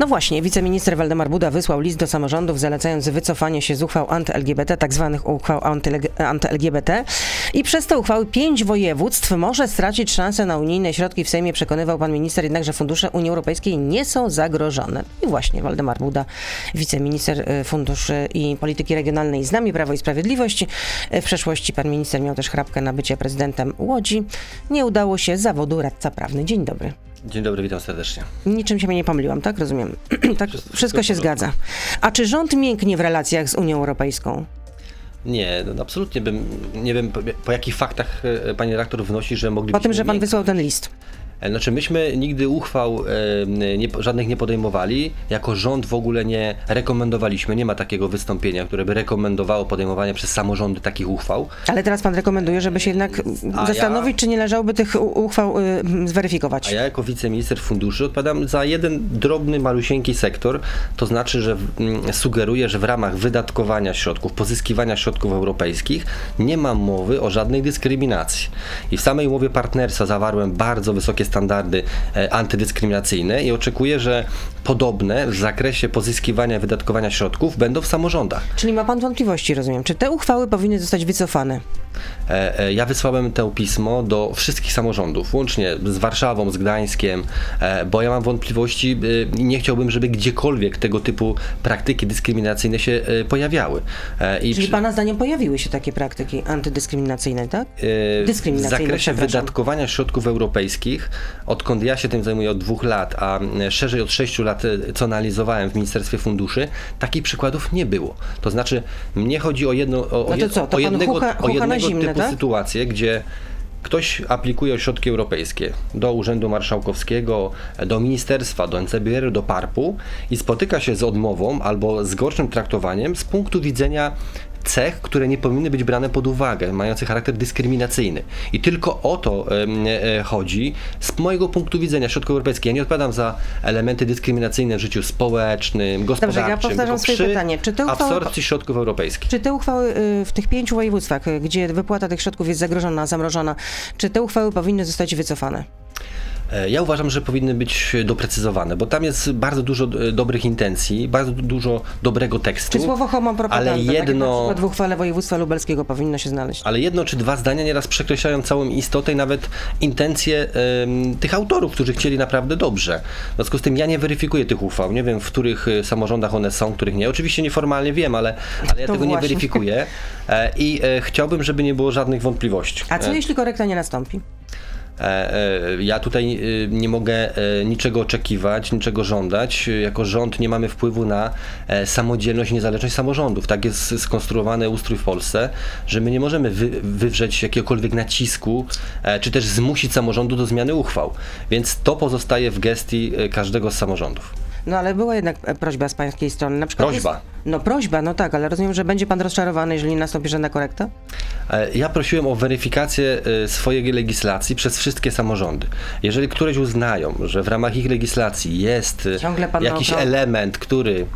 No właśnie, wiceminister Waldemar Buda wysłał list do samorządów zalecając wycofanie się z uchwał anty-LGBT, tak zwanych uchwał anty-LGBT i przez te uchwały pięć województw może stracić szansę na unijne środki. W Sejmie przekonywał pan minister jednak, że fundusze Unii Europejskiej nie są zagrożone. I właśnie Waldemar Buda, wiceminister y, funduszy i polityki regionalnej z nami, Prawo i Sprawiedliwość. W przeszłości pan minister miał też chrapkę na bycie prezydentem Łodzi. Nie udało się zawodu radca prawny. Dzień dobry. Dzień dobry, witam serdecznie. Niczym się nie pomyliłam, tak? Rozumiem. tak, wszystko się zgadza. A czy rząd mięknie w relacjach z Unią Europejską? Nie, no absolutnie bym, nie wiem po, po jakich faktach e, pani redaktor wnosi, że moglibyśmy... Po tym, że pan wysłał ten list. E, znaczy myśmy nigdy uchwał e, nie, żadnych nie podejmowali, jako rząd w ogóle nie rekomendowaliśmy, nie ma takiego wystąpienia, które by rekomendowało podejmowanie przez samorządy takich uchwał. Ale teraz pan rekomenduje, żeby się jednak a zastanowić, ja, czy nie leżałoby tych uchwał y, zweryfikować. A ja jako wiceminister funduszy odpowiadam za jeden drobny, malusieńki sektor, to znaczy, że mm, sugeruję, że w ramach wydatkowania środków, pozyskiwania środków europejskich nie ma mowy o żadnej dyskryminacji. I w samej umowie partnerstwa zawarłem bardzo wysokie standardy e, antydyskryminacyjne i oczekuję, że podobne w zakresie pozyskiwania i wydatkowania środków będą w samorządach. Czyli ma pan wątpliwości, rozumiem. Czy te uchwały powinny zostać wycofane? E, e, ja wysłałem to pismo do wszystkich samorządów, łącznie z Warszawą, z Gdańskiem, bo ja mam wątpliwości i nie chciałbym, żeby gdziekolwiek tego typu praktyki dyskryminacyjne się pojawiały. I Czyli przy... Pana zdaniem pojawiły się takie praktyki antydyskryminacyjne, tak? Dyskryminacyjne, w zakresie wydatkowania środków europejskich odkąd ja się tym zajmuję od dwóch lat, a szerzej od sześciu lat, e, co analizowałem w Ministerstwie Funduszy, takich przykładów nie było. To znaczy, mnie chodzi o, jedno, o, no co, o jednego, hucha, hucha o jednego zimne, typu tak? sytuację, gdzie ktoś aplikuje o środki europejskie do Urzędu Marszałkowskiego, do Ministerstwa, do NCBR, do PARP-u i spotyka się z odmową albo z gorszym traktowaniem z punktu widzenia cech, które nie powinny być brane pod uwagę, mające charakter dyskryminacyjny. I tylko o to e, chodzi z mojego punktu widzenia środków europejskich. Ja nie odpowiadam za elementy dyskryminacyjne w życiu społecznym, gospodarczym, Dobrze, ja powtarzam swoje pytanie. Czy te uchwały, absorpcji środków europejskich. Czy te uchwały y, w tych pięciu województwach, gdzie wypłata tych środków jest zagrożona, zamrożona, czy te uchwały powinny zostać wycofane? E, ja uważam, że powinny być doprecyzowane, bo tam jest bardzo dużo e, dobrych intencji, bardzo dużo dobrego tekstu. Czy słowo homopropaganda, ale jedno... Tak uchwale województwa lubelskiego powinno się znaleźć. Ale jedno czy dwa zdania nieraz przekreślają całą istotę i nawet intencje um, tych autorów, którzy chcieli naprawdę dobrze. W związku z tym ja nie weryfikuję tych uchwał, nie wiem w których e, samorządach one są, których nie. Oczywiście nieformalnie wiem, ale, ale ja to tego właśnie. nie weryfikuję i e, chciałbym, żeby nie było żadnych wątpliwości. A co jeśli korekta nie nastąpi? E, e, ja tutaj e, nie mogę niczego oczekiwać, niczego żądać. Jako rząd nie mamy wpływu na samodzielność niezależność samorządów. Tak jest skonstruowany ustrój w Polsce, że my nie możemy wy, wywrzeć jakiegokolwiek nacisku, czy też zmusić samorządu do zmiany uchwał. Więc to pozostaje w gestii każdego z samorządów. No ale była jednak prośba z pańskiej strony. Na przykład prośba? Jest, no prośba, no tak, ale rozumiem, że będzie pan rozczarowany, jeżeli nastąpi żadna korekta? E, ja prosiłem o weryfikację e, swojej legislacji przez wszystkie samorządy. Jeżeli któreś uznają, że w ramach ich legislacji jest e, jakiś element, który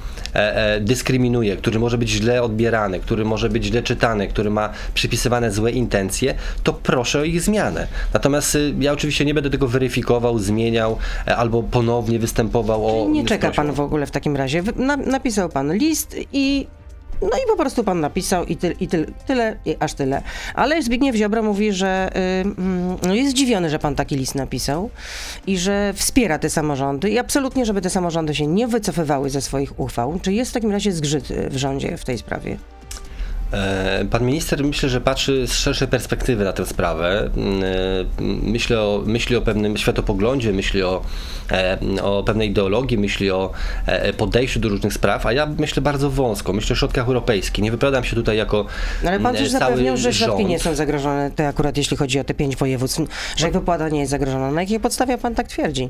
dyskryminuje, który może być źle odbierany, który może być źle czytany, który ma przypisywane złe intencje, to proszę o ich zmianę. Natomiast ja oczywiście nie będę tego weryfikował, zmieniał albo ponownie występował Czyli o... Nie czeka pan w ogóle w takim razie. napisał pan list, i no i po prostu pan napisał i, ty, i ty, tyle, i aż tyle. Ale Zbigniew Ziobro mówi, że y, jest zdziwiony, że pan taki list napisał i że wspiera te samorządy i absolutnie, żeby te samorządy się nie wycofywały ze swoich uchwał. Czy jest w takim razie zgrzyt w rządzie w tej sprawie? E, pan minister myślę, że patrzy z szerszej perspektywy na tę sprawę. E, myślę o, myśli o pewnym światopoglądzie, myśli o, e, o pewnej ideologii, myśli o podejściu do różnych spraw, a ja myślę bardzo wąsko, myślę o środkach europejskich. Nie wypowiadam się tutaj jako no, Ale pan też zapewniał, że środki nie są zagrożone, te akurat jeśli chodzi o te pięć województw, że ich wypłata nie jest zagrożona. Na jakiej podstawie pan tak twierdzi?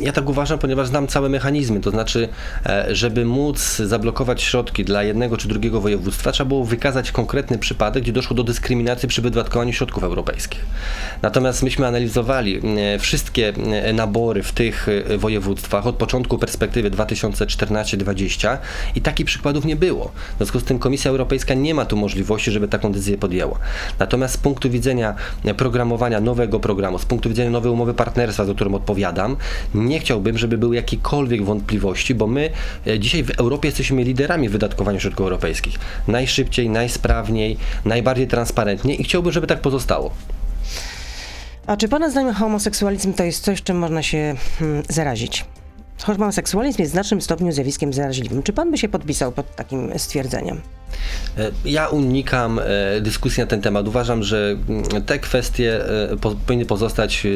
Ja tak uważam, ponieważ znam całe mechanizmy, to znaczy, żeby móc zablokować środki dla jednego czy drugiego województwa, trzeba było wykazać konkretny przypadek, gdzie doszło do dyskryminacji przy wydatkowaniu środków europejskich. Natomiast myśmy analizowali e, wszystkie e, nabory w tych e, województwach od początku perspektywy 2014-2020 i takich przykładów nie było. W związku z tym Komisja Europejska nie ma tu możliwości, żeby taką decyzję podjęła. Natomiast z punktu widzenia programowania nowego programu, z punktu widzenia nowej umowy partnerstwa, za którą odpowiadam, nie chciałbym, żeby były jakiekolwiek wątpliwości, bo my dzisiaj w Europie jesteśmy liderami w wydatkowaniu środków europejskich. Najszybciej, najsprawniej, najbardziej transparentnie i chciałbym, żeby tak pozostało. A czy Pana zdaniem homoseksualizm to jest coś, czym można się hmm, zarazić? Homoseksualizm jest w znacznym stopniu zjawiskiem zaraźliwym. Czy Pan by się podpisał pod takim stwierdzeniem? E, ja unikam e, dyskusji na ten temat. Uważam, że mm, te kwestie e, powinny pozostać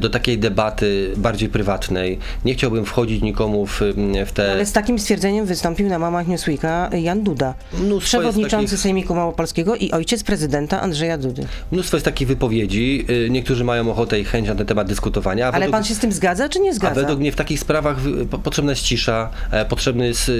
do takiej debaty bardziej prywatnej. Nie chciałbym wchodzić nikomu w, w te... Ale z takim stwierdzeniem wystąpił na mamach Newsweeka Jan Duda, Mnóstwo przewodniczący takich... Sejmiku Małopolskiego i ojciec prezydenta Andrzeja Dudy. Mnóstwo jest takich wypowiedzi. Niektórzy mają ochotę i chęć na ten temat dyskutowania. Ale według... pan się z tym zgadza, czy nie zgadza? A według mnie w takich sprawach potrzebna jest cisza, potrzebny jest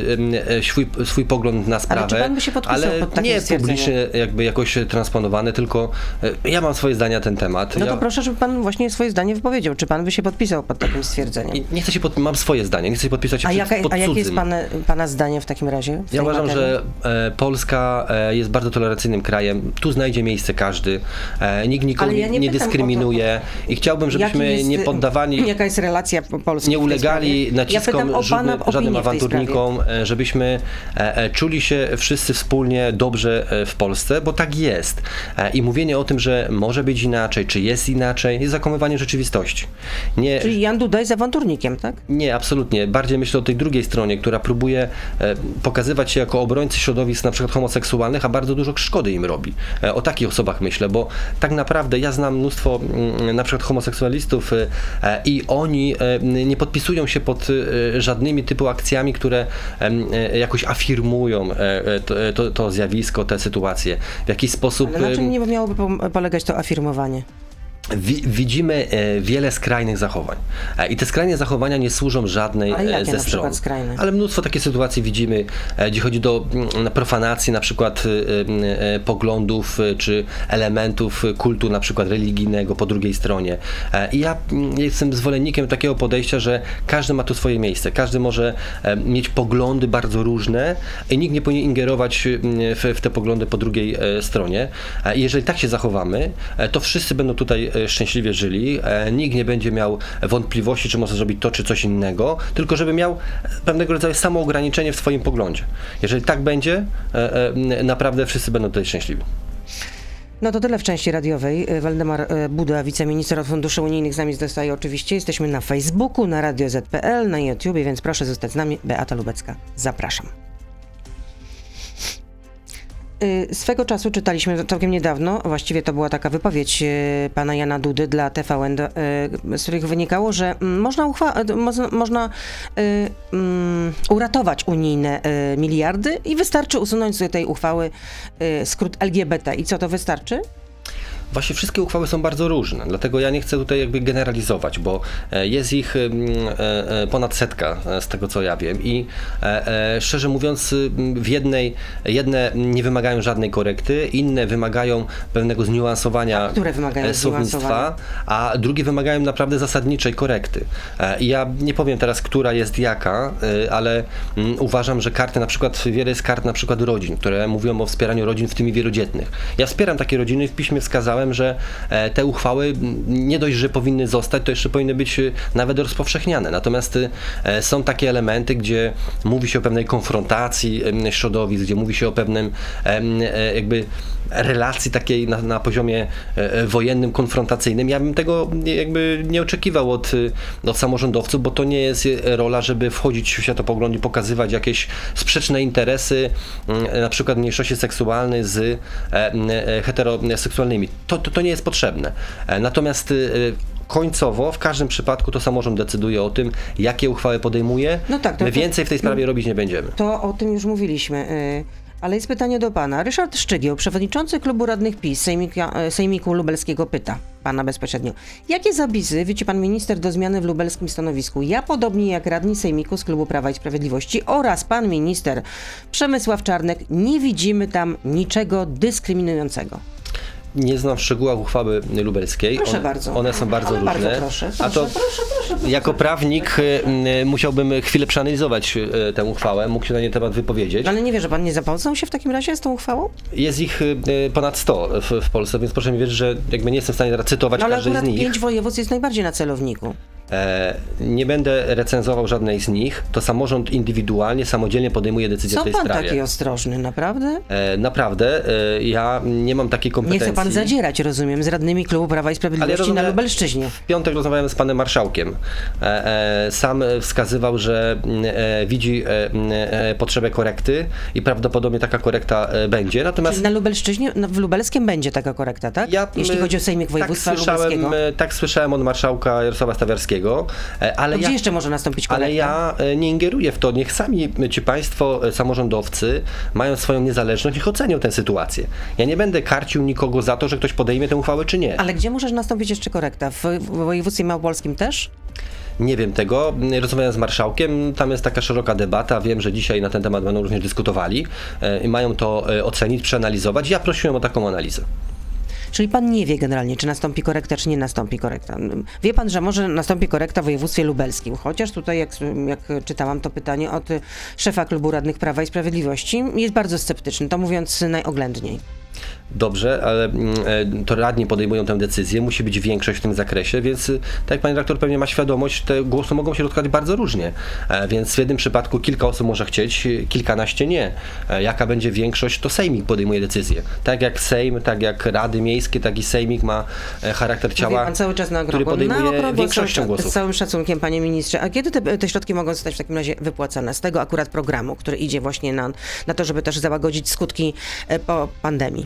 swój, swój pogląd na sprawę pan by się podpisał ale pod nie publicznie jakby jakoś transponowane, tylko e, ja mam swoje zdania na ten temat. No to ja... proszę, żeby pan właśnie swoje zdanie wypowiedział. Czy pan by się podpisał pod takim stwierdzeniem? Nie chcę się pod... mam swoje zdanie, nie chcę się podpisać a przed, jaka, pod A jakie jest pana, pana zdanie w takim razie? W ja uważam, materii? że e, Polska e, jest bardzo tolerancyjnym krajem. Tu znajdzie miejsce każdy. E, nikt nikogo nie, nie, nie dyskryminuje to, i chciałbym, żebyśmy jest, nie poddawani... Jaka jest relacja Polski Nie ulegali naciskom ja żadnym awanturnikom, e, żebyśmy e, czuli się wszyscy wspólnie dobrze e, w Polsce, bo tak jest. E, I mówienie o tym, że może być inaczej, czy jest inaczej, jest zakłamywanie rzeczywistości. Nie, Czyli Jan Duda jest awanturnikiem, tak? Nie, absolutnie. Bardziej myślę o tej drugiej stronie, która próbuje e, pokazywać się jako obrońcy środowisk na przykład homoseksualnych, a bardzo dużo szkody im robi. O takich osobach myślę, bo tak naprawdę ja znam mnóstwo mm, na przykład homoseksualistów i oni nie podpisują się pod żadnymi typu akcjami, które jakoś afirmują to, to, to zjawisko, te sytuacje. W jaki sposób... Ale na czym nie miałoby polegać to afirmowanie? Widzimy e, wiele skrajnych zachowań. E, I te skrajne zachowania nie służą żadnej Ale jakie ze stron. Ale mnóstwo takich sytuacji widzimy, e, gdzie chodzi do mm, profanacji na przykład poglądów czy elementów kultu na przykład religijnego po drugiej stronie. I ja mm, jestem zwolennikiem takiego podejścia, że każdy ma tu swoje miejsce. Każdy może mieć poglądy bardzo różne i nikt nie powinien ingerować w, w te poglądy po drugiej stronie. I jeżeli tak się zachowamy, to wszyscy będą tutaj E, szczęśliwie żyli. E, nikt nie będzie miał wątpliwości, czy może zrobić to, czy coś innego, tylko żeby miał pewnego rodzaju samoograniczenie w swoim poglądzie. Jeżeli tak będzie, e, naprawdę wszyscy będą tutaj szczęśliwi. No to tyle w części radiowej. Waldemar Buda, wiceminister od funduszy unijnych z nami zostaje oczywiście. Jesteśmy na Facebooku, na Radio ZPL, na YouTube, więc proszę zostać z nami. Beata Lubecka, zapraszam. Y, swego czasu czytaliśmy całkiem niedawno, właściwie to była taka wypowiedź y, pana Jana Dudy dla TVN, y, z których wynikało, że mm, można, można, um, uratować unijne miliardy i wystarczy usunąć z tej uchwały skrót LGBT. I co to wystarczy? Właśnie wszystkie uchwały są bardzo różne, dlatego ja nie chcę tutaj jakby generalizować, bo e, jest ich e, e, ponad setka z tego co ja wiem i szczerze mówiąc w jednej, jedne nie wymagają żadnej korekty, inne wymagają pewnego zniuansowania a które wymagają słownictwa, a drugie wymagają naprawdę zasadniczej korekty. Ja nie powiem teraz, która jest jaka, ale uważam, że karty na przykład, wiele jest kart na przykład rodzin, które mówią o wspieraniu rodzin, w tym i wielodzietnych. Ja wspieram takie rodziny, w piśmie wskazałem, że e, te uchwały nie dość, że powinny zostać, to jeszcze powinny być e, nawet rozpowszechniane. Natomiast e, są takie elementy, gdzie mówi się o pewnej konfrontacji środowisk, gdzie mówi się o pewnym jakby relacji takiej na, na poziomie wojennym, konfrontacyjnym. Ja bym tego jakby nie oczekiwał od, od samorządowców, bo to nie jest rola, żeby wchodzić w światopogląd i pokazywać jakieś sprzeczne interesy, na przykład mniejszości seksualnej z heteroseksualnymi. To, to, to nie jest potrzebne. Natomiast końcowo w każdym przypadku to samorząd decyduje o tym, jakie uchwały podejmuje. No tak, to, My więcej w tej sprawie robić nie będziemy. To o tym już mówiliśmy Ale jest pytanie do pana. Ryszard Szczygieł, przewodniczący klubu radnych PiS Sejmika, e, Sejmiku Lubelskiego pyta pana bezpośrednio. Jakie zapisy widzi pan minister do zmiany w lubelskim stanowisku? Ja, podobnie jak radni Sejmiku z klubu Prawa i Sprawiedliwości oraz pan minister Przemysław Czarnek, nie widzimy tam niczego dyskryminującego. Nie znam w szczegółach uchwały lubelskiej. Proszę One- bardzo. One są bardzo Ale różne. bardzo proszę, A to proszę, proszę, proszę, proszę. Jako prawnik y, y, musiałbym chwilę przeanalizować y, tę uchwałę, mógł się na nie temat wypowiedzieć. Ale nie wie, że pan nie zapoznał się w takim razie z tą uchwałą? Jest ich ponad 100 w, w Polsce, więc proszę mi wierzyć, że jakby nie jestem w stanie teraz cytować No, ale każdej z nich. pięć województw jest najbardziej na celowniku. E, nie będę recenzował żadnej z nich. To samorząd indywidualnie, samodzielnie podejmuje decyzję Co w tej pan sprawie. taki ostrożny, naprawdę? E, naprawdę, e, ja nie mam takiej Nie kompetencji. chce pan zadzierać, rozumiem, z radnymi klubu Prawa i Sprawiedliwości rozumiem- na Lubelszczyźnie. W piątek rozmawiałem z panem marszałkiem. Sam wskazywał, że mm, widzi mm, potrzebę korekty i prawdopodobnie taka korekta będzie. Natomiast Czyli na Lubelszczyźnie, no, w Lubelskiem będzie taka korekta, tak? Jeśli m, chodzi o Sejmik Województwa tak słyszałem, Lubelskiego. Tak słyszałem od marszałka Jarosława Stawiarskiego, e, ale To gdzie ja... jeszcze może nastąpić korekta? Ale ja e, nie ingeruję w to. Niech sami ci państwo, e, samorządowcy, mają swoją niezależność, niech ocenią tę sytuację. Ja nie będę karcił nikogo za to, że ktoś podejmie tę uchwałę, czy nie. Ale gdzie może nastąpić jeszcze korekta? W, w województwie małopolskim też? Nie wiem tego. Rozmawiałem z marszałkiem, tam jest taka szeroka debata. Wiem, że dzisiaj na ten temat będą również dyskutowali e, i mają to e, ocenić, przeanalizować. Ja prosiłem o taką analizę. Czyli pan nie wie generalnie, czy nastąpi korekta, czy nie nastąpi korekta. Wie pan, że może nastąpi korekta w województwie lubelskim, chociaż tutaj, jak, jak czytałam to pytanie od szefa klubu radnych Prawa i Sprawiedliwości, jest bardzo sceptyczny, to mówiąc najoględniej. Dobrze, ale mm, e, to radni podejmują tę decyzję, musi być większość w tym zakresie, więc y, tak jak pani redaktor pewnie ma świadomość, te głosy mogą się rozkładać bardzo różnie. E, Więc w jednym przypadku kilka osób może chcieć, kilkanaście nie. E, Jaka będzie większość, to Sejmik podejmuje decyzję. Tak jak Sejm, tak jak Rady Miejskie, tak i Sejmik ma charakter ciała, pan cały czas na który. Na podejmuje okrągło, większością z, głosów. Z całym szacunkiem, panie ministrze. A kiedy te, te środki mogą zostać w takim razie wypłacone? Z tego akurat programu, który idzie właśnie na, na to, żeby też załagodzić skutki po pandemii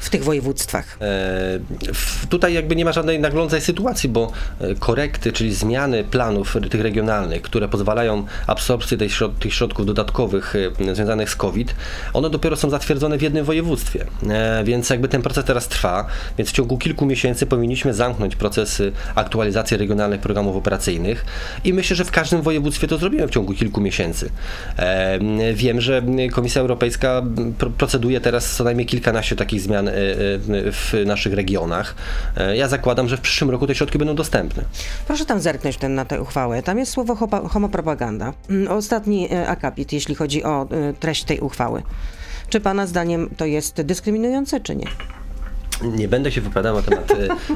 w tych województwach. E, Tutaj jakby nie ma żadnej naglącej sytuacji, bo e, korekty, czyli zmiany planów tych regionalnych, które pozwalają absorpcję tej tych środków dodatkowych e, związanych z COVID, one dopiero są zatwierdzone w jednym województwie. Więc jakby ten proces teraz trwa, więc w ciągu kilku miesięcy powinniśmy zamknąć procesy aktualizacji regionalnych programów operacyjnych i myślę, że w każdym województwie to zrobimy w ciągu kilku miesięcy. Wiem, że Komisja Europejska pr- proceduje teraz co najmniej kilkanaście takich zmian e, e, w naszych regionach. E, Ja zakładam, że w przyszłym roku te środki będą dostępne. Proszę tam zerknąć ten, na tę uchwałę. Tam jest słowo homopropaganda. Mm, Ostatni e, akapit, jeśli chodzi o e, treść tej uchwały. Czy pana zdaniem to jest dyskryminujące, czy nie? Nie będę się wypowiadał na temat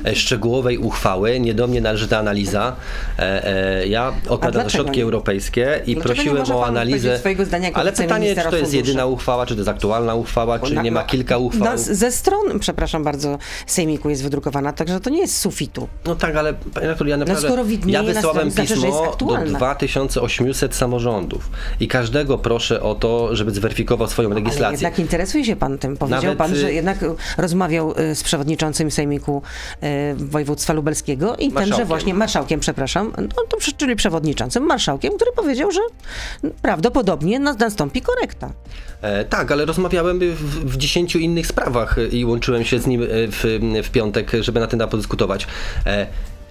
e, e, szczegółowej uchwały, nie do mnie należy ta analiza. E, Ja odpowiadam za środki nie? europejskie i Dlaczego prosiłem o analizę. zdania Ale pytanie, czy to jest jedyna uchwała, czy to jest aktualna uchwała, czy Na- nie ma na- kilka uchwał. na- ze stron, przepraszam bardzo, Sejmiku jest wydrukowana, także to nie jest sufitu. No tak, ale panie redaktor, ja naprawdę, skoro widnieje ja na wysłałem stronie, znaczy, pismo do aktualna. 2800 samorządów i każdego proszę o to, żeby zweryfikował swoją Ale legislację. jednak interesuje się pan tym. Powiedział Nawet, pan, że y- jednak rozmawiał y, z przewodniczącym Sejmiku y, województwa lubelskiego i tenże właśnie, marszałkiem, przepraszam, no czyli przewodniczącym, marszałkiem, który powiedział, że prawdopodobnie na- nastąpi korekta. E, tak, ale rozmawiałem w, 10 innych sprawach e, i łączyłem się z nim e, w, w piątek, żeby na ten temat podyskutować. E,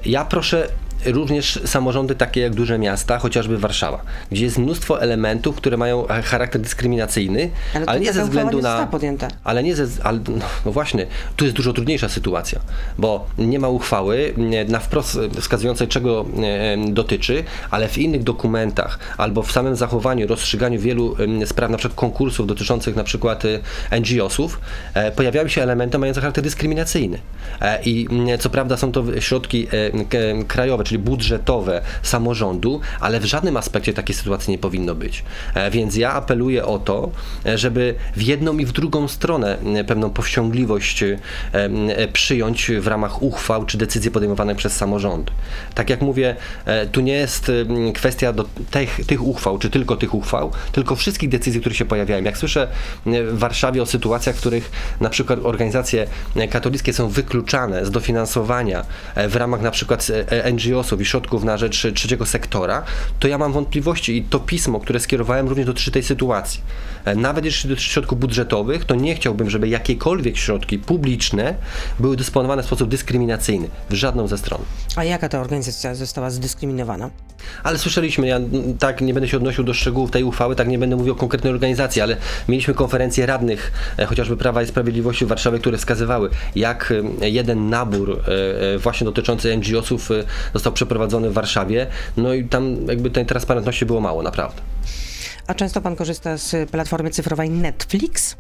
ja proszę również samorządy takie jak duże miasta, chociażby Warszawa, gdzie jest mnóstwo elementów, które mają charakter dyskryminacyjny, Ale ale, nie ze względu na... podjęta. Ale nie ze... Ale, no, no właśnie, tu jest dużo trudniejsza sytuacja, bo nie ma uchwały na wprost e, wskazującej czego dotyczy, ale w innych dokumentach albo w samym zachowaniu, rozstrzyganiu wielu spraw, na przykład konkursów dotyczących na przykład e, NGO-sów, e, pojawiają się elementy mające charakter dyskryminacyjny. I mm, co prawda są to środki krajowe, czyli budżetowe samorządu, ale w żadnym aspekcie takiej sytuacji nie powinno być. E, Więc ja apeluję o to, e, żeby w jedną i w drugą stronę m, pewną powściągliwość e, e, przyjąć w ramach uchwał czy decyzji podejmowanych przez samorządy. Tak jak mówię, e, tu nie jest kwestia do tych, tych uchwał, czy tylko tych uchwał, tylko wszystkich decyzji, które się pojawiają. Jak słyszę w Warszawie o sytuacjach, w których na przykład organizacje e, katolickie są wykluczane z dofinansowania e, w ramach na przykład e, NGO NGO-sów i środków na rzecz trzeciego sektora, to ja mam wątpliwości i to pismo, które skierowałem również dotyczy tej sytuacji. E, nawet jeśli dotyczy środków budżetowych, to nie chciałbym, żeby jakiekolwiek środki publiczne były dysponowane w sposób dyskryminacyjny w żadną ze stron. A jaka ta organizacja została zdyskryminowana? Ale słyszeliśmy, ja tak nie będę się odnosił do szczegółów tej uchwały, tak nie będę mówił o konkretnej organizacji, ale mieliśmy konferencję radnych, e, chociażby Prawa i Sprawiedliwości w Warszawie, które wskazywały, jak e, jeden nabór właśnie dotyczący NGO-sów został przeprowadzony w Warszawie, no i tam jakby tej transparentności było mało, naprawdę. A często pan korzysta z platformy cyfrowej Netflix?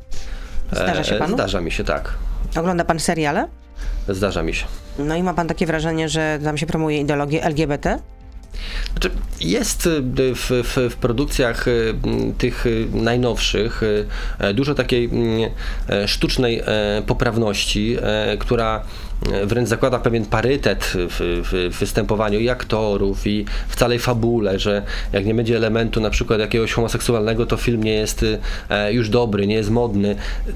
Zdarza się panu? Zdarza mi się, tak. Ogląda pan seriale? Zdarza mi się. No i ma pan takie wrażenie, że tam się promuje ideologię LGBT? Znaczy, jest y, w, w, w, produkcjach y, tych y, najnowszych dużo takiej sztucznej poprawności, która wręcz zakłada pewien parytet w, w, występowaniu i aktorów, i w całej fabule, że jak nie będzie elementu na przykład jakiegoś homoseksualnego, to film nie jest e, już dobry, nie jest modny.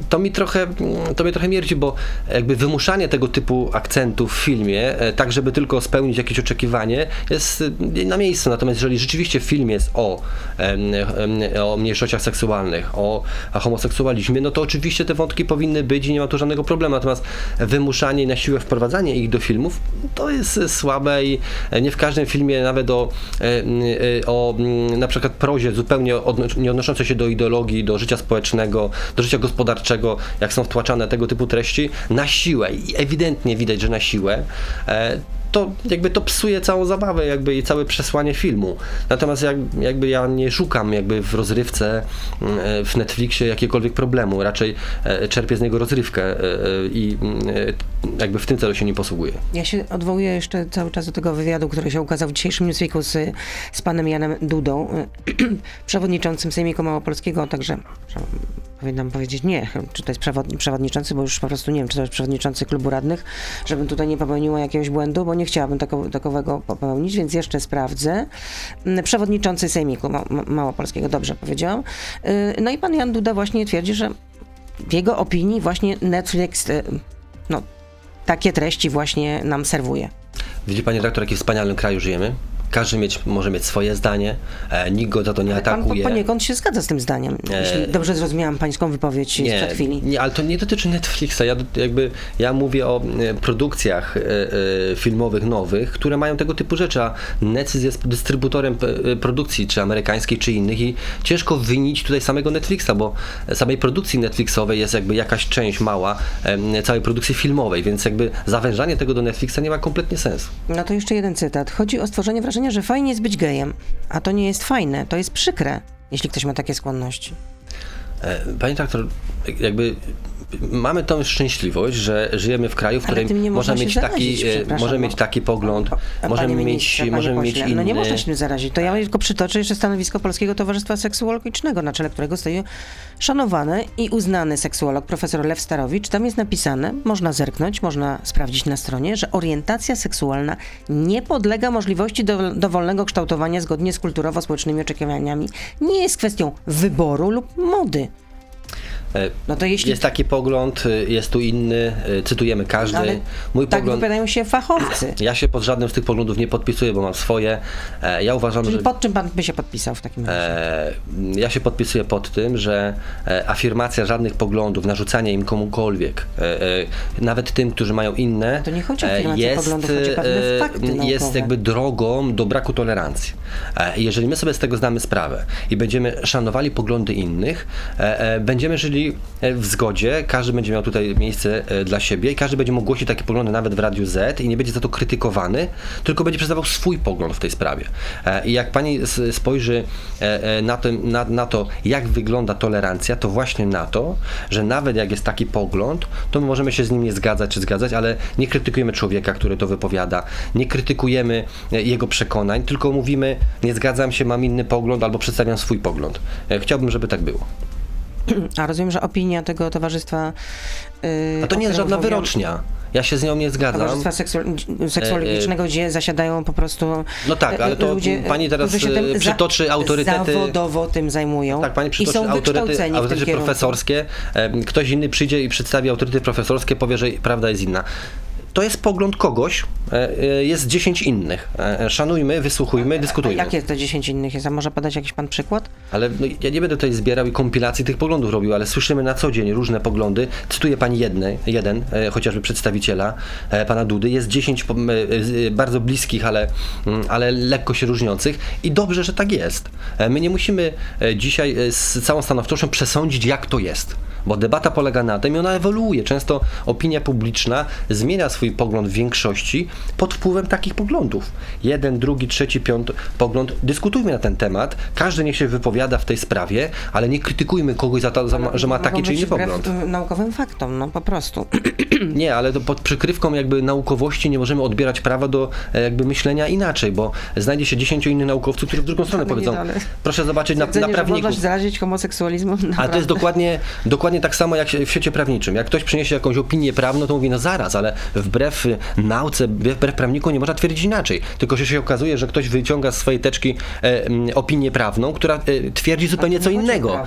To mi trochę, to mnie trochę mierci, bo jakby wymuszanie tego typu akcentów w filmie, e, tak żeby tylko spełnić jakieś oczekiwanie, jest e, na miejscu. Natomiast jeżeli rzeczywiście film jest o, o mniejszościach seksualnych, o homoseksualizmie, no to oczywiście te wątki powinny być i nie ma tu żadnego problemu. Natomiast wymuszanie na siłę wprowadzanie ich do filmów, to jest słabe i nie w każdym filmie, nawet o, e, e, o na przykład prozie zupełnie nie odnoszące się do ideologii, do życia społecznego, do życia gospodarczego, jak są wtłaczane tego typu treści, na siłę. I ewidentnie widać, że na siłę, e, to jakby to psuje całą zabawę jakby i całe przesłanie filmu. Natomiast jak, jakby ja nie szukam jakby w rozrywce mm, w Netflixie jakiegokolwiek problemu, raczej e, czerpię z niego rozrywkę e, e, i jakby w tym celu się nie posługuję. Ja się odwołuję jeszcze cały czas do tego wywiadu, który się ukazał w dzisiejszym Newsweeku z, z panem Janem Dudą, przewodniczącym Sejmiku Małopolskiego, także powinnam powiedzieć nie, czy to jest przewodniczący, bo już po prostu nie wiem, czy to jest przewodniczący klubu radnych, żebym tutaj nie popełniła jakiegoś błędu, bo nie chciałabym tako, takowego popełnić, więc jeszcze sprawdzę. Mm, przewodniczący Sejmiku Małopolskiego, dobrze powiedziałam. Y, no i pan Jan Duda właśnie twierdzi, że w jego opinii właśnie Netflix y, no, takie treści właśnie nam serwuje. Widzi pani redaktor, jaki wspaniałym kraju żyjemy? Każdy mieć, może mieć swoje zdanie, e, nikt go za to nie ale atakuje. Pan poniekąd się zgadza z tym zdaniem, e... jeśli dobrze zrozumiałam pańską wypowiedź nie, sprzed chwili. Nie, ale to nie dotyczy Netflixa. Ja, jakby, ja mówię o e, produkcjach e, e, filmowych nowych, które mają tego typu rzeczy, a Netflix jest dystrybutorem produkcji, czy amerykańskiej, czy innych i ciężko wynić tutaj samego Netflixa, bo samej produkcji Netflixowej jest jakby jakaś część mała całej produkcji filmowej, więc jakby zawężanie tego do Netflixa nie ma kompletnie sensu. No to jeszcze jeden cytat. Chodzi o stworzenie wrażenia że fajnie jest być gejem, a to nie jest fajne, to jest przykre, jeśli ktoś ma takie skłonności. E, Pani doktor, jakby mamy tą szczęśliwość, że żyjemy w kraju, w którym można mieć, taki, e, może mieć taki pogląd, możemy mieć, możemy mieć inny. No nie można się tym zarazić. To ja tylko przytoczę jeszcze stanowisko Polskiego Towarzystwa Seksuologicznego, na czele którego stoi szanowany i uznany seksuolog profesor Lew Starowicz. Tam jest napisane, można zerknąć, można sprawdzić na stronie, że orientacja seksualna nie podlega możliwości do, dowolnego kształtowania zgodnie z kulturowo-społecznymi oczekiwaniami. Nie jest kwestią wyboru lub mody. E, no to jeśli... Jest taki pogląd, y, jest tu inny, y, cytujemy każdy. Ale Mój tak pogląd... wypowiadają się fachowcy. Ja się pod żadnym z tych poglądów nie podpisuję, bo mam swoje. E, ja uważam, Czyli że... pod czym pan by się podpisał w takim razie? E, ja się podpisuję pod tym, że afirmacja żadnych poglądów, narzucanie im komukolwiek, nawet tym, którzy mają inne, to nie chodzi o jest, poglądów, chodzi o fakty jest jakby drogą do braku tolerancji. Jeżeli my sobie z tego zdamy sprawę i będziemy szanowali poglądy innych, będziemy żyli E, w zgodzie, każdy będzie miał tutaj miejsce e, dla siebie i każdy będzie mógł głosić takie poglądy nawet w Radiu Z i nie będzie za to krytykowany, tylko będzie przedstawiał swój pogląd w tej sprawie. E, I jak pani spojrzy na to, na, na to, jak wygląda tolerancja, to właśnie na to, że nawet jak jest taki pogląd, to my możemy się z nim nie zgadzać czy zgadzać, ale nie krytykujemy człowieka, który to wypowiada, nie krytykujemy jego przekonań, tylko mówimy, nie zgadzam się, mam inny pogląd albo przedstawiam swój pogląd. Chciałbym, żeby tak było. A rozumiem, że opinia tego towarzystwa. Yy, A to nie jest żadna wyrocznia. Ja się z nią nie zgadzam. Towarzystwa seksuologicznego, e, e, gdzie zasiadają po prostu. No tak, ale to ludzie, pani teraz e, przytoczy autorytety. Zawodowo tym zajmują. Tak, pani przytoczy autorytety, autorytety profesorskie. Ktoś inny przyjdzie i przedstawi autorytety profesorskie, powie, że prawda jest inna to jest pogląd kogoś, e, e, jest 10 innych. E, Szanujmy, wysłuchujmy, A dyskutujmy. jakie to 10 innych jest? A może podać jakiś pan przykład? Ale no, ja nie będę tutaj zbierał i kompilacji tych poglądów robił, ale słyszymy na co dzień różne poglądy. Cytuję pani jedny, jeden, chociażby przedstawiciela pana Dudy. Jest 10 po- m, e, z- bardzo bliskich, ale, mm, ale lekko się różniących i dobrze, że tak jest. My nie musimy dzisiaj z całą stanowczością przesądzić, jak to jest. Bo debata polega na tym i ona ewoluuje. Często opinia publiczna zmienia swój pogląd w większości pod wpływem takich poglądów. Jeden, drugi, trzeci, piąty pogląd. Dyskutujmy na ten temat. Każdy niech się wypowiada w tej sprawie, ale nie krytykujmy kogoś za to, za, że ma taki czy inny pogląd. naukowym faktom, no po prostu. Nie, ale to pod przykrywką jakby naukowości nie możemy odbierać prawa do e, jakby myślenia inaczej, bo znajdzie się dziesięciu innych naukowców, którzy w drugą stronę powiedzą. nie, Proszę zobaczyć na, na że prawników. się zarazić homoseksualizmem, Ale to jest dokładnie, dokładnie tak samo jak w świecie prawniczym. Jak ktoś przyniesie jakąś opinię prawną, to mówi, no zaraz, ale wbrew nauce, wbrew prawnikom nie można twierdzić inaczej. Tylko że się okazuje, że ktoś wyciąga z swojej teczki e, opinię prawną, która e, twierdzi zupełnie co innego.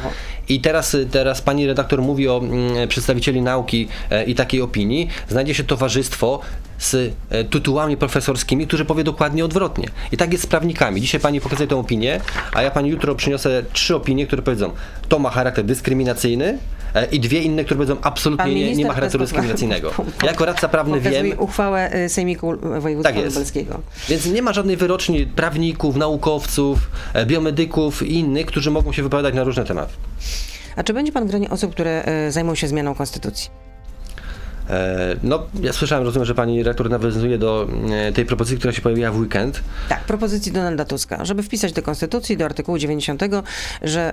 I teraz, y, teraz pani redaktor mówi o mm, przedstawicieli nauki e, i takiej opinii. Znajdzie się towarzystwo z e, tytułami profesorskimi, którzy powie dokładnie odwrotnie. I tak jest z prawnikami. Dzisiaj pani pokazuje tę opinię, a ja pani jutro przyniosę trzy opinie, które powiedzą, to ma charakter dyskryminacyjny e, i dwie inne, które powiedzą absolutnie nie, nie ma charakteru dyskryminacyjnego. Ja jako radca prawny wiem, uchwałę y, Sejmiku Województwa Tak. Lubelskiego. więc nie ma żadnej wyroczni prawników, naukowców, e, biomedyków i innych, którzy mogą się wypowiadać na różne tematy. A czy będzie pan w gronie osób, które zajmą się zmianą konstytucji? E, No, ja słyszałem, rozumiem, że pani rektor nawiązuje do e, tej propozycji, która się pojawiła w weekend. Tak, propozycji Donalda Tuska, żeby wpisać do Konstytucji, do artykułu 90, że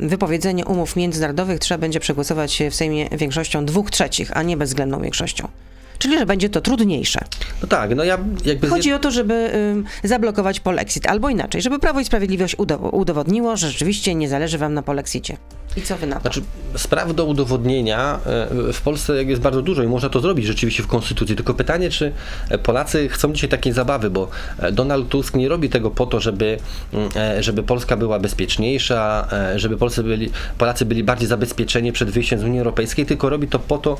y, wypowiedzenie umów międzynarodowych trzeba będzie przegłosować w Sejmie większością dwóch trzecich, a nie bezwzględną większością. Czyli, że będzie to trudniejsze. No tak, no ja jakby... Chodzi o to, żeby y, zablokować polexit, albo inaczej, żeby Prawo i Sprawiedliwość udow- udowodniło, że rzeczywiście nie zależy wam na polexicie. I co wy na to? Znaczy, spraw do udowodnienia e, w Polsce jest bardzo dużo i można to zrobić rzeczywiście w Konstytucji. Tylko pytanie, czy e, Polacy chcą dzisiaj takiej zabawy, bo e, Donald Tusk nie robi tego po to, żeby, mm, żeby Polska była bezpieczniejsza, żeby Polscy byli, Polacy byli bardziej zabezpieczeni przed wyjściem z Unii Europejskiej, tylko robi to po to,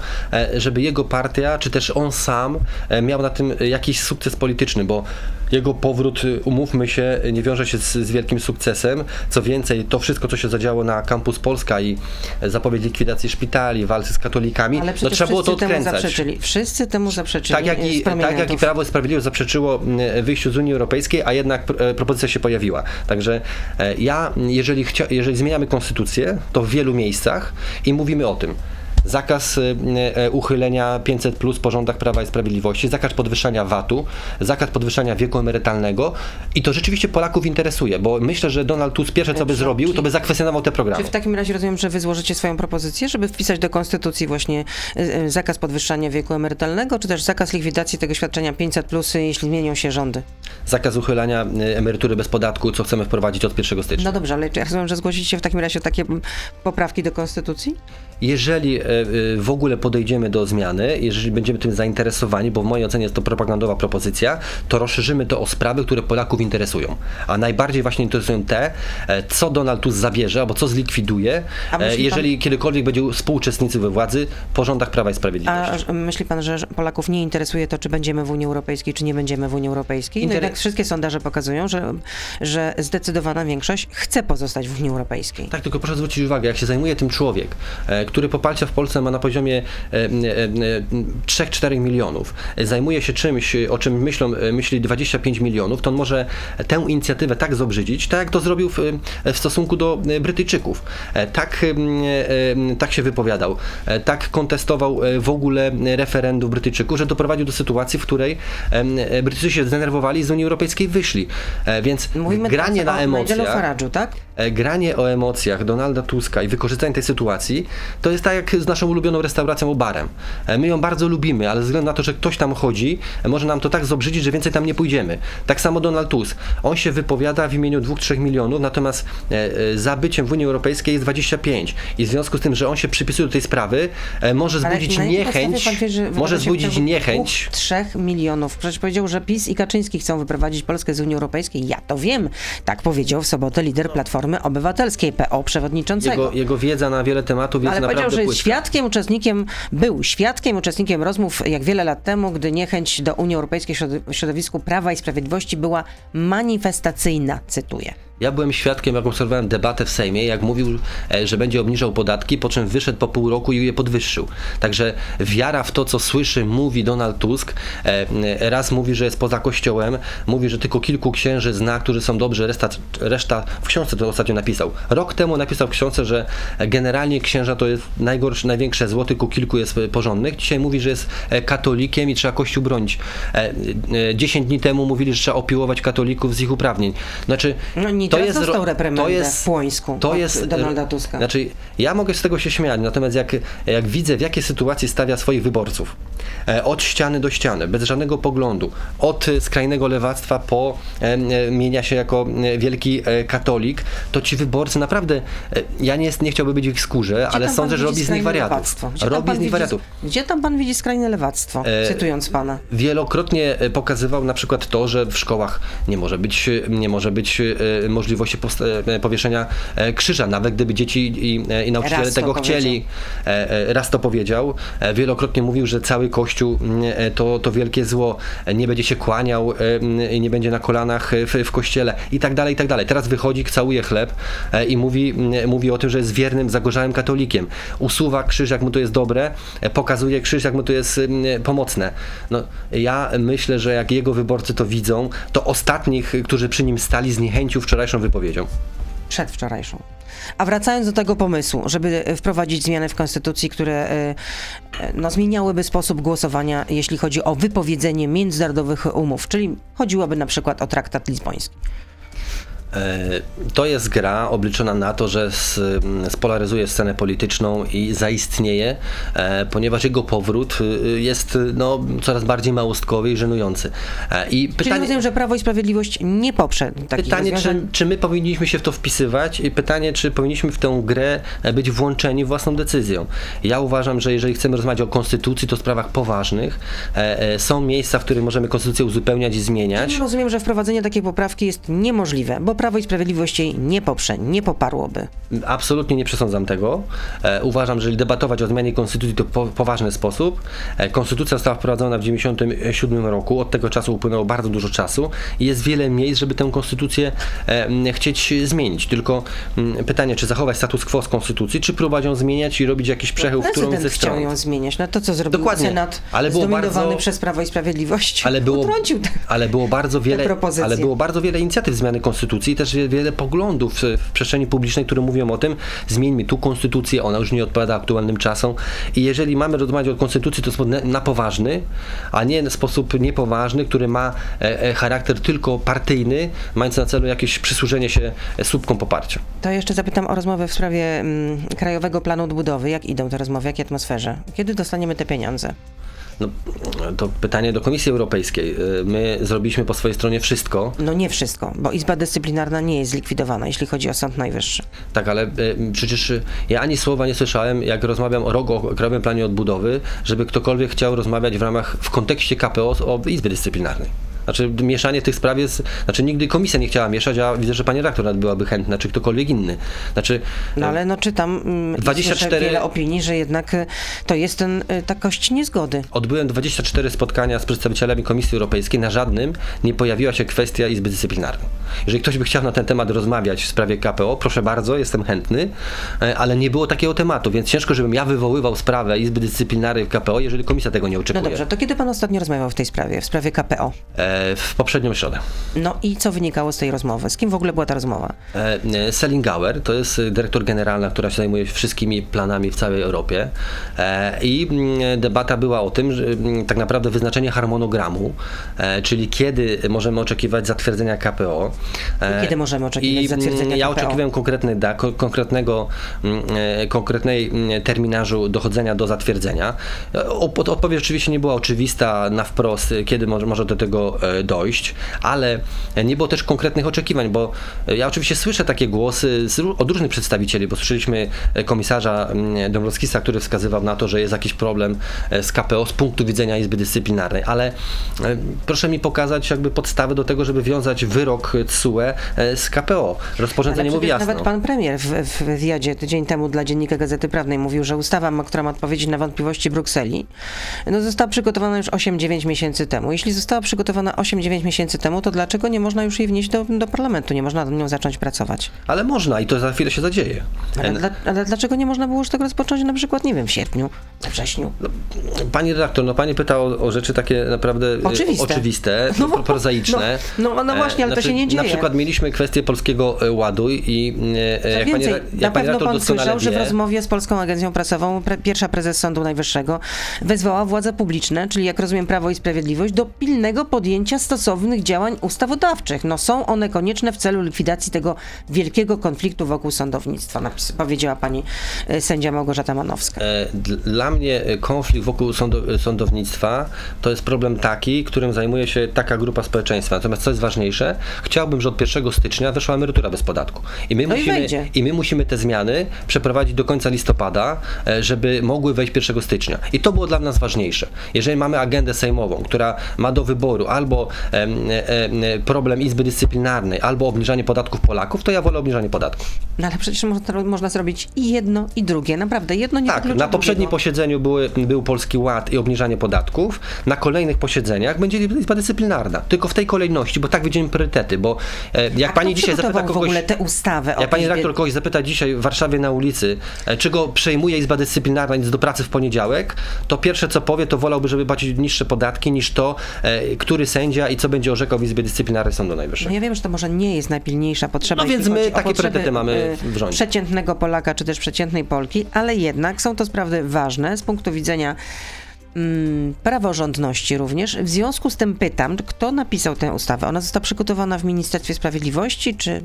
żeby jego partia, czy też on sam e, miał na tym jakiś sukces polityczny, bo jego powrót, y, umówmy się, nie wiąże się z, z wielkim sukcesem. Co więcej, to wszystko, co się zadziało na Campus Polska i zapowiedź likwidacji szpitali, walce z katolikami, Ale no trzeba było to wszyscy temu odkręcać. zaprzeczyli. Wszyscy temu zaprzeczyli. Tak jak, y, i, tak jak i. Prawo i Sprawiedliwość zaprzeczyło wyjściu z Unii Europejskiej, a jednak e, propozycja się pojawiła. Także e, ja, jeżeli, jeżeli zmieniamy konstytucję, to w wielu miejscach i mówimy o tym. Zakaz e, e, uchylenia 500 plus po rządach Prawa i Sprawiedliwości, zakaz podwyższania VAT-u, zakaz podwyższania wieku emerytalnego i to rzeczywiście Polaków interesuje, bo myślę, że Donald Tusk pierwsze co by zrobił, to by zakwestionował te programy. Czy w takim razie rozumiem, że wy złożycie swoją propozycję, żeby wpisać do Konstytucji właśnie y, y, zakaz podwyższania wieku emerytalnego, czy też zakaz likwidacji tego świadczenia 500, plus, y, jeśli zmienią się rządy? Zakaz uchylania emerytury bez podatku, co chcemy wprowadzić od 1 stycznia. No dobrze, ale ja rozumiem, że zgłosicie w takim razie takie mm, poprawki do Konstytucji? Jeżeli e, e, w ogóle podejdziemy do zmiany, jeżeli będziemy tym zainteresowani, bo w mojej ocenie jest to propagandowa propozycja, to rozszerzymy to o sprawy, które Polaków interesują. A najbardziej właśnie interesują te, e, co Donald Tusk zabierze, albo co zlikwiduje, e, pan- jeżeli kiedykolwiek będzie współuczestnicy we władzy po rządach Prawa i Sprawiedliwości. A myśli pan, że Polaków nie interesuje to, czy będziemy w Unii Europejskiej, czy nie będziemy w Unii Europejskiej? No Inter- jednak wszystkie sondaże pokazują, że, że zdecydowana większość chce pozostać w Unii Europejskiej. Tak, tylko proszę zwrócić uwagę, jak się zajmuje tym człowiek, który poparcia w Polsce ma na poziomie e, e, e, 3-4 milionów, e, zajmuje się czymś, e, o czym myślą, e, myśli 25 milionów, to on może tę inicjatywę tak zobrzydzić, tak jak to zrobił w, w stosunku do e, Brytyjczyków. E, Tak, e, e, tak się wypowiadał, e, tak kontestował e, w ogóle referendum Brytyjczyków, że doprowadził do sytuacji, w której e, Brytyjczycy się zdenerwowali i z Unii Europejskiej wyszli. E, Więc Mówimy granie na o Nigelu emocjach... Farage'u, tak? E, granie o emocjach Donalda Tuska i wykorzystanie tej sytuacji, to jest tak jak z naszą ulubioną restauracją barem. E, My ją bardzo lubimy, ale ze względu na to, że ktoś tam chodzi, e, może nam to tak zobrzydzić, że więcej tam nie pójdziemy. Tak samo Donald Tusk. On się wypowiada w imieniu 2-3 milionów, natomiast za byciem w Unii Europejskiej jest 25. I w związku z tym, że on się przypisuje do tej sprawy, może zbudzić niechęć, pan może zbudzić niechęć. dwóch, trzech milionów. Przecież powiedział, że PiS i Kaczyński chcą wyprowadzić Polskę z Unii Europejskiej. Ja to wiem. Tak powiedział w sobotę lider Platformy Obywatelskiej, PO przewodniczącego. Jego, jego wiedza na wiele tematów jest Ale pan Powiedział, że płytka. świadkiem, uczestnikiem, był świadkiem, uczestnikiem rozmów jak wiele lat temu, gdy niechęć do Unii Europejskiej w środowisku Prawa i Sprawiedliwości była manifestacyjna, cytuję. Ja byłem świadkiem, jak obserwowałem debatę w Sejmie, jak mówił, e, że będzie obniżał podatki, po czym wyszedł po pół roku i je podwyższył. Także wiara w to, co słyszy, mówi Donald Tusk, e, raz mówi, że jest poza kościołem, mówi, że tylko kilku księży zna, którzy są dobrzy, reszta, reszta w książce to ostatnio napisał. Rok temu napisał w książce, że generalnie księża to jest najgorsze, największe zło, tylko kilku jest porządnych. Dzisiaj mówi, że jest e, katolikiem i trzeba kościół bronić. Dziesięć dni temu mówili, że trzeba opiłować katolików z ich uprawnień. Znaczy, no to jest dostał reprymendę to jest, w Płońsku to jest, Donalda Tuska. Znaczy, ja mogę z tego się śmiać, natomiast jak, jak widzę, w jakiej sytuacji stawia swoich wyborców, e, od ściany do ściany, bez żadnego poglądu, od skrajnego lewactwa po e, mienia się jako e, wielki katolik, to ci wyborcy naprawdę, ja nie, nie chciałbym być w ich skórze, ale sądzę, że robi z nich wariatów. Robi z nich wariatów. Gdzie tam pan widzi skrajne lewactwo, cytując pana? Wielokrotnie pokazywał na przykład to, że w szkołach nie może być, nie może być możliwości e, powieszenia e, krzyża, nawet gdyby dzieci i, e, i nauczyciele raz tego chcieli. Raz to powiedział. Wielokrotnie mówił, że cały Kościół to, to wielkie zło, nie będzie się kłaniał nie będzie na kolanach w, w kościele i tak dalej, i tak dalej. Teraz wychodzi, całuje chleb i mówi, mówi o tym, że jest wiernym, zagorzałym katolikiem. Usuwa krzyż, jak mu to jest dobre, pokazuje krzyż, jak mu to jest pomocne. No, ja myślę, że jak jego wyborcy to widzą, to ostatnich, którzy przy nim stali, zniechęcił wczorajszą wypowiedzią. Przedwczorajszą. A wracając do tego pomysłu, żeby e, wprowadzić zmiany w konstytucji, które e, e, no, zmieniałyby sposób głosowania, jeśli chodzi o wypowiedzenie międzynarodowych umów, czyli chodziłoby na przykład o traktat lizboński. E, to jest gra obliczona na to, że spolaryzuje scenę polityczną i zaistnieje, e, ponieważ jego powrót y, jest no, coraz bardziej małostkowy i żenujący. E, I pytanie, Czyli rozumiem, że Prawo i Sprawiedliwość nie poprze takich Pytanie, czy, czy my powinniśmy się w to wpisywać i pytanie, czy powinniśmy w tę grę być włączeni własną decyzją. Ja uważam, że jeżeli chcemy rozmawiać o konstytucji, to sprawach poważnych są miejsca, w których możemy konstytucję uzupełniać i zmieniać. Ja rozumiem, że wprowadzenie takiej poprawki jest niemożliwe, bo Prawo i Sprawiedliwość jej nie poprze, nie poparłoby. Absolutnie nie przesądzam tego. E, uważam, że jeżeli debatować o zmianie konstytucji to po, poważny sposób. E, konstytucja została wprowadzona w 1997 roku, od tego czasu upłynęło bardzo dużo czasu i jest wiele miejsc, żeby tę konstytucję e, chcieć zmienić. Tylko m, pytanie, czy zachować status quo z konstytucji, czy próbować ją zmieniać i robić jakiś przechył, no, w którą ze stron. chciał ją zmieniać. No to co zrobił Dokładnie. Senat ale było bardzo, przez Prawo i Sprawiedliwość. Ale było, ale było bardzo wiele, ale było bardzo wiele inicjatyw zmiany konstytucji też wiele poglądów w przestrzeni publicznej, które mówią o tym, zmieńmy tu konstytucję, ona już nie odpowiada aktualnym czasom i jeżeli mamy rozmawiać o konstytucji, to sposób na poważny, a nie sposób niepoważny, który ma e, e, charakter tylko partyjny, mając na celu jakieś przysłużenie się słupkom poparcia. To jeszcze zapytam o rozmowę w sprawie mm, Krajowego Planu Odbudowy. Jak idą te rozmowy, w jakiej atmosferze? Kiedy dostaniemy te pieniądze? No, to pytanie do Komisji Europejskiej. Y, my zrobiliśmy po swojej stronie wszystko. No nie wszystko, bo Izba Dyscyplinarna nie jest zlikwidowana, jeśli chodzi o Sąd Najwyższy. Tak, ale y, przecież ja ani słowa nie słyszałem, jak rozmawiam o ROG, o Krajowym Planie Odbudowy, żeby ktokolwiek chciał rozmawiać w ramach, w kontekście KPO o Izby Dyscyplinarnej. Znaczy mieszanie tych spraw jest, znaczy nigdy komisja nie chciała mieszać, a widzę, że pani redaktor nawet byłaby chętna, czy ktokolwiek inny. Znaczy, no ale no czytam 24... Mm, wiele opinii, że jednak y, to jest ten, y, ta kość niezgody. Odbyłem 24 spotkania z przedstawicielami Komisji Europejskiej, na żadnym nie pojawiła się kwestia Izby Dyscyplinarnej. Jeżeli ktoś by chciał na ten temat rozmawiać w sprawie KPO, proszę bardzo, jestem chętny, e, ale nie było takiego tematu, więc ciężko, żebym ja wywoływał sprawę Izby Dyscyplinarnej w KPO, jeżeli komisja tego nie oczekuje. No dobrze, to kiedy pan ostatnio rozmawiał w tej sprawie, w sprawie KPO? E, w poprzednią środę. No i co wynikało z tej rozmowy? Z kim w ogóle była ta rozmowa? E, Selingauer to jest dyrektor generalna, która się zajmuje wszystkimi planami w całej Europie e, i mm, debata była o tym, że mm, tak naprawdę wyznaczenie harmonogramu, e, czyli kiedy możemy oczekiwać zatwierdzenia KPO. I kiedy możemy oczekiwać I mm, zatwierdzenia ja KPO? Ja oczekiwałem konkretny da, konkretnego, konkretnej terminarzu dochodzenia do zatwierdzenia. Odpowiedź oczywiście nie była oczywista na wprost, kiedy może, może do tego e, dojść, ale nie było też konkretnych oczekiwań, bo ja oczywiście słyszę takie głosy z, od różnych przedstawicieli, bo słyszeliśmy komisarza mm, Dąbrowskisa, który wskazywał na to, że jest jakiś problem z KPO z punktu widzenia Izby Dyscyplinarnej, ale proszę mi pokazać jakby podstawy do tego, żeby wiązać wyrok TSUE z KPO. Rozporządzenie mówi jasno. Nawet pan premier w, w wywiadzie tydzień temu dla Dziennika Gazety Prawnej mówił, że ustawa, która ma odpowiedzieć na wątpliwości Brukseli, no została przygotowana już 8-9 miesięcy temu. Jeśli została przygotowana 8-9 miesięcy temu, to dlaczego nie można już jej wnieść do, do parlamentu? Nie można nad nią zacząć pracować? Ale można i to za chwilę się zadzieje. Ale, dla, ale dlaczego nie można było już tego rozpocząć na przykład, nie wiem, w sierpniu, we wrześniu? No, pani redaktor, no pani pyta o, o rzeczy takie naprawdę e, oczywiste, oczywiste no, prozaiczne. No, no, no właśnie, ale znaczy, to się nie dzieje. Na przykład mieliśmy kwestię polskiego e, ładu i e, jak więcej, pani, jak na pewno pan słyszał, wie, że w rozmowie z Polską Agencją Prasową pre, pierwsza prezes Sądu Najwyższego wezwała władze publiczne, czyli jak rozumiem Prawo i Sprawiedliwość, do pilnego podjęcia stosownych działań ustawodawczych. No są one konieczne w celu likwidacji tego wielkiego konfliktu wokół sądownictwa, napis, powiedziała pani e, sędzia Małgorzata Manowska. Dla mnie konflikt wokół sądownictwa to jest problem taki, którym zajmuje się taka grupa społeczeństwa. Natomiast co jest ważniejsze, chciałbym, że od 1 stycznia weszła emerytura bez podatku. I my, no musimy, i, i my musimy te zmiany przeprowadzić do końca listopada, e, żeby mogły wejść 1 stycznia. I to było dla nas ważniejsze. Jeżeli mamy agendę sejmową, która ma do wyboru albo e, e, problem Izby Dyscyplinarnej, albo obniżanie podatków Polaków, to ja wolę obniżanie podatków. No ale przecież można, można zrobić i jedno, i drugie. Naprawdę, jedno nie Tak, na poprzednim drugiego. posiedzeniu były, był Polski Ład i obniżanie podatków. Na kolejnych posiedzeniach będzie Izba Dyscyplinarna. Tylko w tej kolejności, bo tak widzimy priorytety, bo jak A pani dzisiaj zapyta kogoś... w ogóle tę ustawę Jak pani redaktor kogoś zapyta dzisiaj w Warszawie na ulicy, e, czy go przejmuje Izba Dyscyplinarna nic do pracy w poniedziałek, to pierwsze co powie, to wolałby, żeby płacić niższe podatki niż to, e, który sędzia i co będzie orzekał w Izbie Dyscyplinarnej Sądu Najwyższego. No ja wiem, że to może nie jest najpilniejsza potrzeba. No więc my takie priorytety mamy w rządzie. Przeciętnego Polaka czy też przeciętnej Polki, ale jednak są to sprawy ważne z punktu widzenia mm, praworządności również. W związku z tym pytam, kto napisał tę ustawę? Ona została przygotowana w Ministerstwie Sprawiedliwości, czy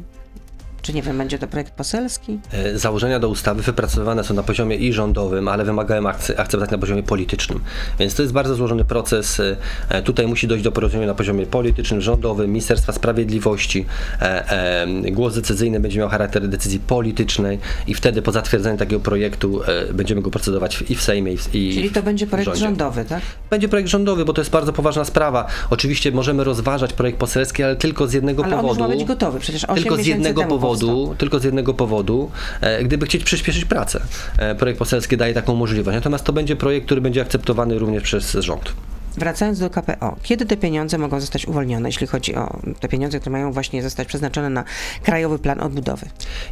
czy nie wiem, będzie to projekt poselski? E, założenia do ustawy wypracowane są na poziomie i rządowym, ale wymagają akceptacji na poziomie politycznym. Więc to jest bardzo złożony proces. E, tutaj musi dojść do porozumienia na poziomie politycznym, rządowym, Ministerstwa Sprawiedliwości. E, głos decyzyjny będzie miał charakter decyzji politycznej i wtedy po zatwierdzeniu takiego projektu będziemy go procedować i w Sejmie, i w Czyli to będzie projekt rządzie. rządowy, tak? Będzie projekt rządowy, bo to jest bardzo poważna sprawa. Oczywiście możemy rozważać projekt poselski, ale tylko z jednego ale powodu. Ale on już ma być gotowy, przecież 8 Tylko z jednego powodu powodu, tylko z jednego powodu, e, gdyby chcieć przyspieszyć pracę. E, projekt poselski daje taką możliwość. Natomiast to będzie projekt, który będzie akceptowany również przez rząd. Wracając do KPO, kiedy te pieniądze mogą zostać uwolnione, jeśli chodzi o te pieniądze, które mają właśnie zostać przeznaczone na Krajowy Plan Odbudowy?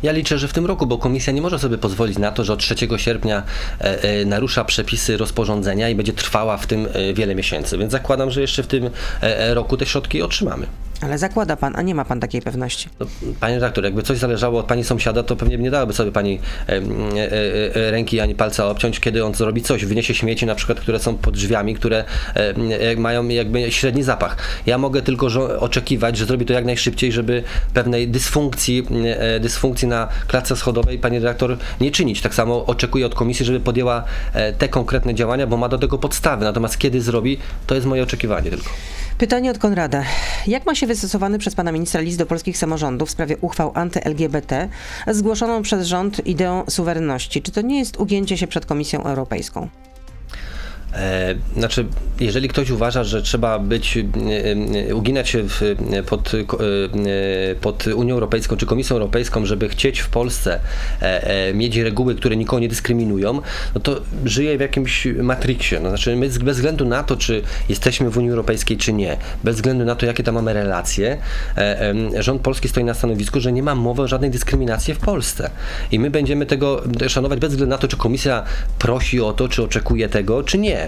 Ja liczę, że w tym roku, bo komisja nie może sobie pozwolić na to, że od 3 sierpnia e, e, narusza przepisy rozporządzenia i będzie trwała w tym e, wiele miesięcy. Więc zakładam, że jeszcze w tym roku te środki otrzymamy. Ale zakłada pan, a nie ma pan takiej pewności. No, panie redaktor, jakby coś zależało od pani sąsiada, to pewnie nie dałaby sobie pani e, e, ręki ani palca obciąć, kiedy on zrobi coś, wyniesie śmieci na przykład, które są pod drzwiami, które e, mają jakby średni zapach. Ja mogę tylko oczekiwać, że zrobi to jak najszybciej, żeby pewnej dysfunkcji, e, dysfunkcji na klatce schodowej pani redaktor nie czynić. Tak samo oczekuję od komisji, żeby podjęła e, te konkretne działania, bo ma do tego podstawy. Natomiast kiedy zrobi, to jest moje oczekiwanie tylko. Pytanie od Konrada. Jak ma się wystosowany przez pana ministra list do polskich samorządów w sprawie uchwał anty-LGBT zgłoszoną przez rząd ideą suwerenności? Czy to nie jest ugięcie się przed Komisją Europejską? E, znaczy, jeżeli ktoś uważa, że trzeba być, e, e, uginać się w, pod, pod Unią Europejską czy Komisją Europejską, żeby chcieć w Polsce mieć reguły, które nikogo nie dyskryminują, no to żyje w jakimś matriksie. No, znaczy, my bez względu na to, czy jesteśmy w Unii Europejskiej, czy nie, bez względu na to, jakie tam mamy relacje, rząd polski stoi na stanowisku, że nie ma mowy o żadnej dyskryminacji w Polsce. I my będziemy tego szanować bez względu na to, czy komisja prosi o to, czy oczekuje tego, czy nie.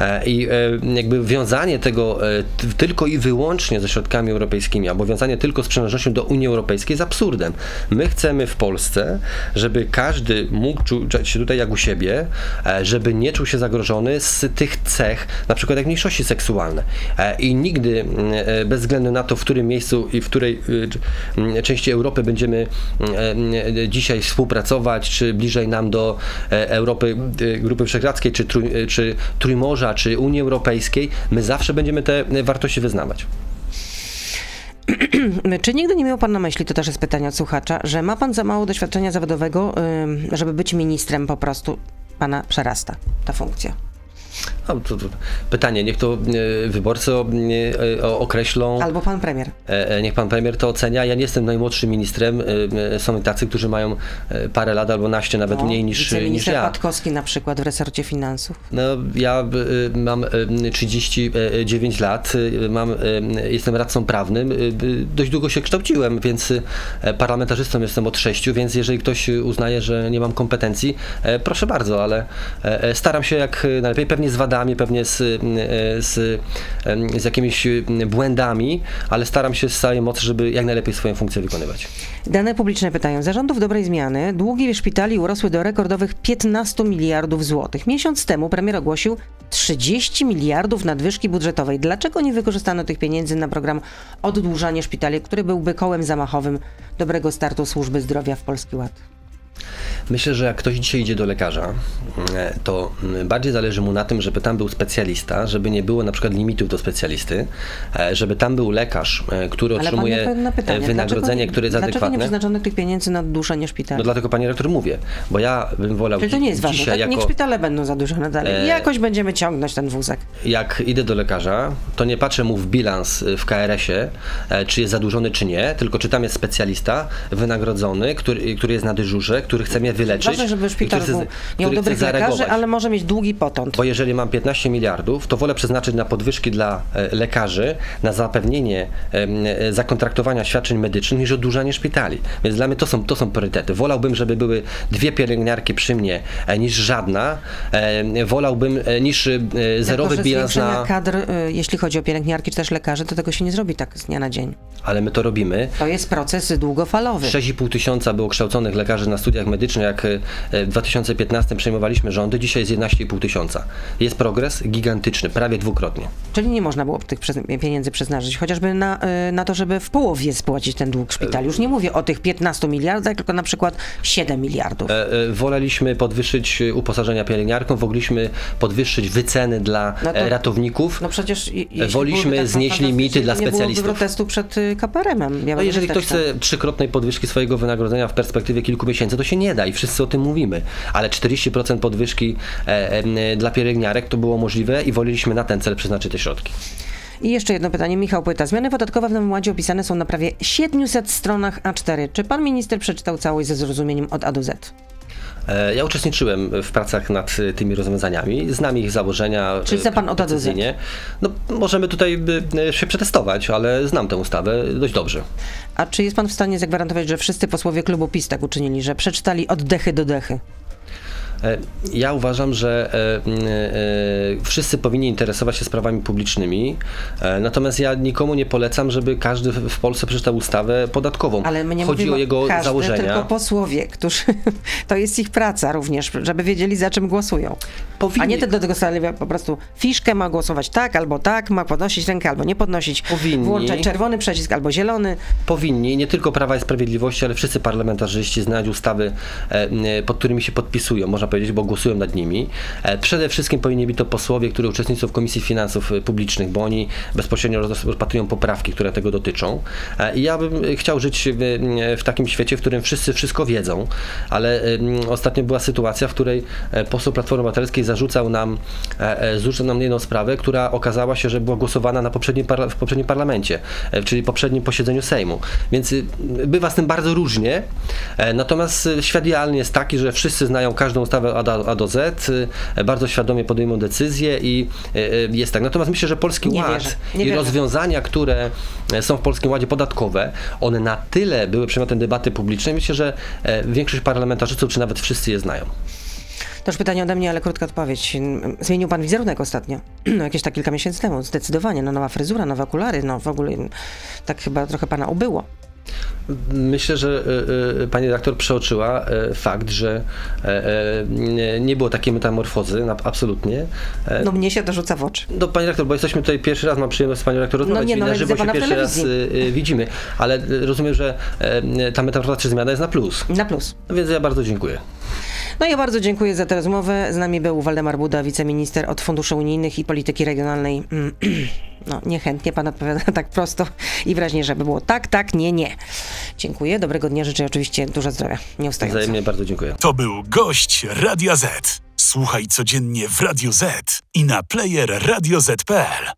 E, I e, jakby wiązanie tego e, tylko i wyłącznie ze środkami europejskimi, albo wiązanie tylko z przynależnością do Unii Europejskiej jest absurdem. My chcemy w Polsce, żeby każdy mógł czuć się tutaj jak u siebie, żeby nie czuł się zagrożony z tych cech, na przykład jak mniejszości seksualne. I nigdy, bez względu na to, w którym miejscu i w której części Europy będziemy dzisiaj współpracować, czy bliżej nam do Europy Grupy Wyszehradzkiej, czy, czy Trójmorza czy Unii Europejskiej, my zawsze będziemy te wartości wyznawać. Czy nigdy nie miał pan na myśli, to też jest pytanie od słuchacza, że ma pan za mało doświadczenia zawodowego, żeby być ministrem po prostu? Pana przerasta ta funkcja. No, to, to pytanie, niech to e, wyborcy e, określą. Albo pan premier. E, Niech pan premier to ocenia. Ja nie jestem najmłodszym ministrem. Są tacy, którzy mają parę lat albo naście, nawet mniej niż, niż ja. Patkowski na przykład w resorcie finansów. No, ja mam y, 39 lat, mam, jestem radcą prawnym, dość długo się kształciłem, więc parlamentarzystą jestem od 6, więc jeżeli ktoś uznaje, że nie mam kompetencji, proszę bardzo, ale staram się jak najlepiej, pewnie z wadami, pewnie z, y, z, z jakimiś błędami, ale staram się z całej mocy, żeby jak najlepiej swoją funkcję wykonywać. Dane publiczne pytają. Zarządów dobrej zmiany długi szpitali urosły do rekordowych 15 miliardów złotych. Miesiąc temu premier ogłosił 30 miliardów nadwyżki budżetowej. Dlaczego nie wykorzystano tych pieniędzy na program oddłużania szpitali, który byłby kołem zamachowym dobrego startu służby zdrowia w Polski Ład? Myślę, że jak ktoś dzisiaj idzie do lekarza, e, to bardziej zależy mu na tym, żeby tam był specjalista, żeby nie było na przykład limitów do specjalisty, e, żeby tam był lekarz, e, który otrzymuje pytanie. wynagrodzenie, dlaczego, które jest Dlaczego nie adekwatne. przeznaczono tych pieniędzy na oddłużanie szpitali? No dlatego panie rektor mówię, bo ja bym wolał Czyli to nie jest ważne, dzisiaj tak? Niech jako, szpitale będą zadłużone dalej. E, Jakoś będziemy ciągnąć ten wózek. jak idę do lekarza, to nie patrzę mu w bilans w KRS-ie, czy jest zadłużony, czy nie, tylko czy tam jest specjalista wynagrodzony, który, który jest na dyżurze, który chce mnie wyleczyć. Ważne, żeby szpital który chce- był, miał który dobrych lekarzy, ale może mieć długi potąd. Bo jeżeli mam 15 miliardów, to wolę przeznaczyć na podwyżki dla e, lekarzy, na zapewnienie e, zakontraktowania świadczeń medycznych niż oddłużanie szpitali. Więc dla mnie to są, to są priorytety. Wolałbym, żeby były dwie pielęgniarki przy mnie e, niż żadna. Wolałbym niż zerowy bilans na... kadr, jeśli chodzi o pielęgniarki czy też lekarzy, to tego się nie zrobi tak z dnia na dzień. Ale my to robimy. To jest proces długofalowy. 6,5 tysiąca było kształconych lekarzy na studiach medycznych, jak e, w 2015 przejmowaliśmy rządy, dzisiaj jest 11,5 tysiąca. Jest progres gigantyczny, prawie dwukrotnie. Czyli nie można było tych pieniędzy przeznaczyć, chociażby na, y, na to, żeby w połowie spłacić ten dług szpitali. Już nie mówię o tych 15 miliardach, tylko na przykład 7 miliardów. E, e, Woleliśmy podwyższyć e, uposażenia pielęgniarkom, wogliśmy podwyższyć wyceny dla No to- e, ratowników. No przecież Woliśmy tak znieść limity dla to nie specjalistów. protestu przed y, KPRM-em. Ja No jeżeli ktoś tak- chce trzykrotnej podwyżki swojego wynagrodzenia w perspektywie kilku miesięcy, to się nie da i wszyscy o tym mówimy. Ale 40% podwyżki e, e, dla pielęgniarek to było możliwe i woleliśmy na ten cel przeznaczyć te środki. I jeszcze jedno pytanie. Michał Płyta. Zmiany podatkowe w Nowym Ładzie opisane są na prawie 700 stronach A4. Czy pan minister przeczytał całość ze zrozumieniem od A do Z? E, Ja uczestniczyłem w pracach nad tymi rozwiązaniami, znam ich założenia. Czyli e, zna pan od A do Z? precyzyjnie. No, możemy tutaj e, się przetestować, ale znam tę ustawę dość dobrze. A czy jest pan w stanie zagwarantować, że wszyscy posłowie klubu PiS tak uczynili, że przeczytali od dechy do dechy? E, Ja uważam, że e, e, wszyscy powinni interesować się sprawami publicznymi, natomiast ja nikomu nie polecam, żeby każdy w Polsce przeczytał ustawę podatkową. Ale my nie Chodzi o jego każdy, założenia. tylko posłowie, którzy to jest ich praca również, żeby wiedzieli za czym głosują. Powinni- A nie te do tego po prostu fiszkę ma głosować tak albo tak, ma podnosić rękę albo nie podnosić, Powinni. włączać czerwony przycisk albo zielony. powinni, nie tylko Prawa i Sprawiedliwości, ale wszyscy parlamentarzyści znać ustawy, pod którymi się podpisują, można powiedzieć, bo głosują nad nimi. E, Przede wszystkim powinni być to posłowie, którzy uczestniczą w Komisji Finansów e, Publicznych, bo oni bezpośrednio roz- rozpatrują poprawki, które tego dotyczą. E, I ja bym chciał żyć w, w takim świecie, w którym wszyscy wszystko wiedzą, ale ostatnio była sytuacja, w której poseł Platformy Obywatelskiej zarzucał nam, zarzucał nam jedną sprawę, która okazała się, że była głosowana na poprzednim w poprzednim parlamencie, czyli poprzednim posiedzeniu Sejmu. Więc bywa z tym bardzo różnie. Natomiast świat idealny jest taki, że wszyscy znają każdą ustawę A do, A do Z, y, bardzo świadomie podejmą decyzje i y, y, jest tak. Natomiast myślę, że Polski Nie Ład i wierzę. rozwiązania, które są w Polskim Ładzie podatkowe, one na tyle były przedmiotem debaty publicznej, myślę, że e, większość parlamentarzystów, czy nawet wszyscy je znają. To już pytanie ode mnie, ale krótka odpowiedź. Zmienił pan wizerunek ostatnio, no jakieś tak kilka miesięcy temu, zdecydowanie. No nowa fryzura, nowe okulary, no w ogóle tak chyba trochę pana ubyło. Myślę, że e, e, pani redaktor przeoczyła fakt, że e, e, nie- nie było takiej metamorfozy, absolutnie. E, No mnie się to rzuca w oczy. No pani rektor, bo jesteśmy tutaj pierwszy raz, mam przyjemność z panią rektor rozmawiać, nie, i no, na żywo się pierwszy raz y, y, widzimy, ale y, rozumiem, że ta metamorfoza czy zmiana jest na plus. Na plus. No więc ja bardzo dziękuję. No ja bardzo dziękuję za tę rozmowę. Z nami był Waldemar Buda, wiceminister od Funduszy Unijnych i Polityki Regionalnej. No, niechętnie pan odpowiada tak prosto i wyraźnie, żeby było tak, tak, nie, nie. Dziękuję, dobrego dnia, życzę oczywiście dużo zdrowia. Nie ustająco. Wzajemnie bardzo dziękuję. To był gość Radia Z. Słuchaj codziennie w Radio Z i na player radioz.pl.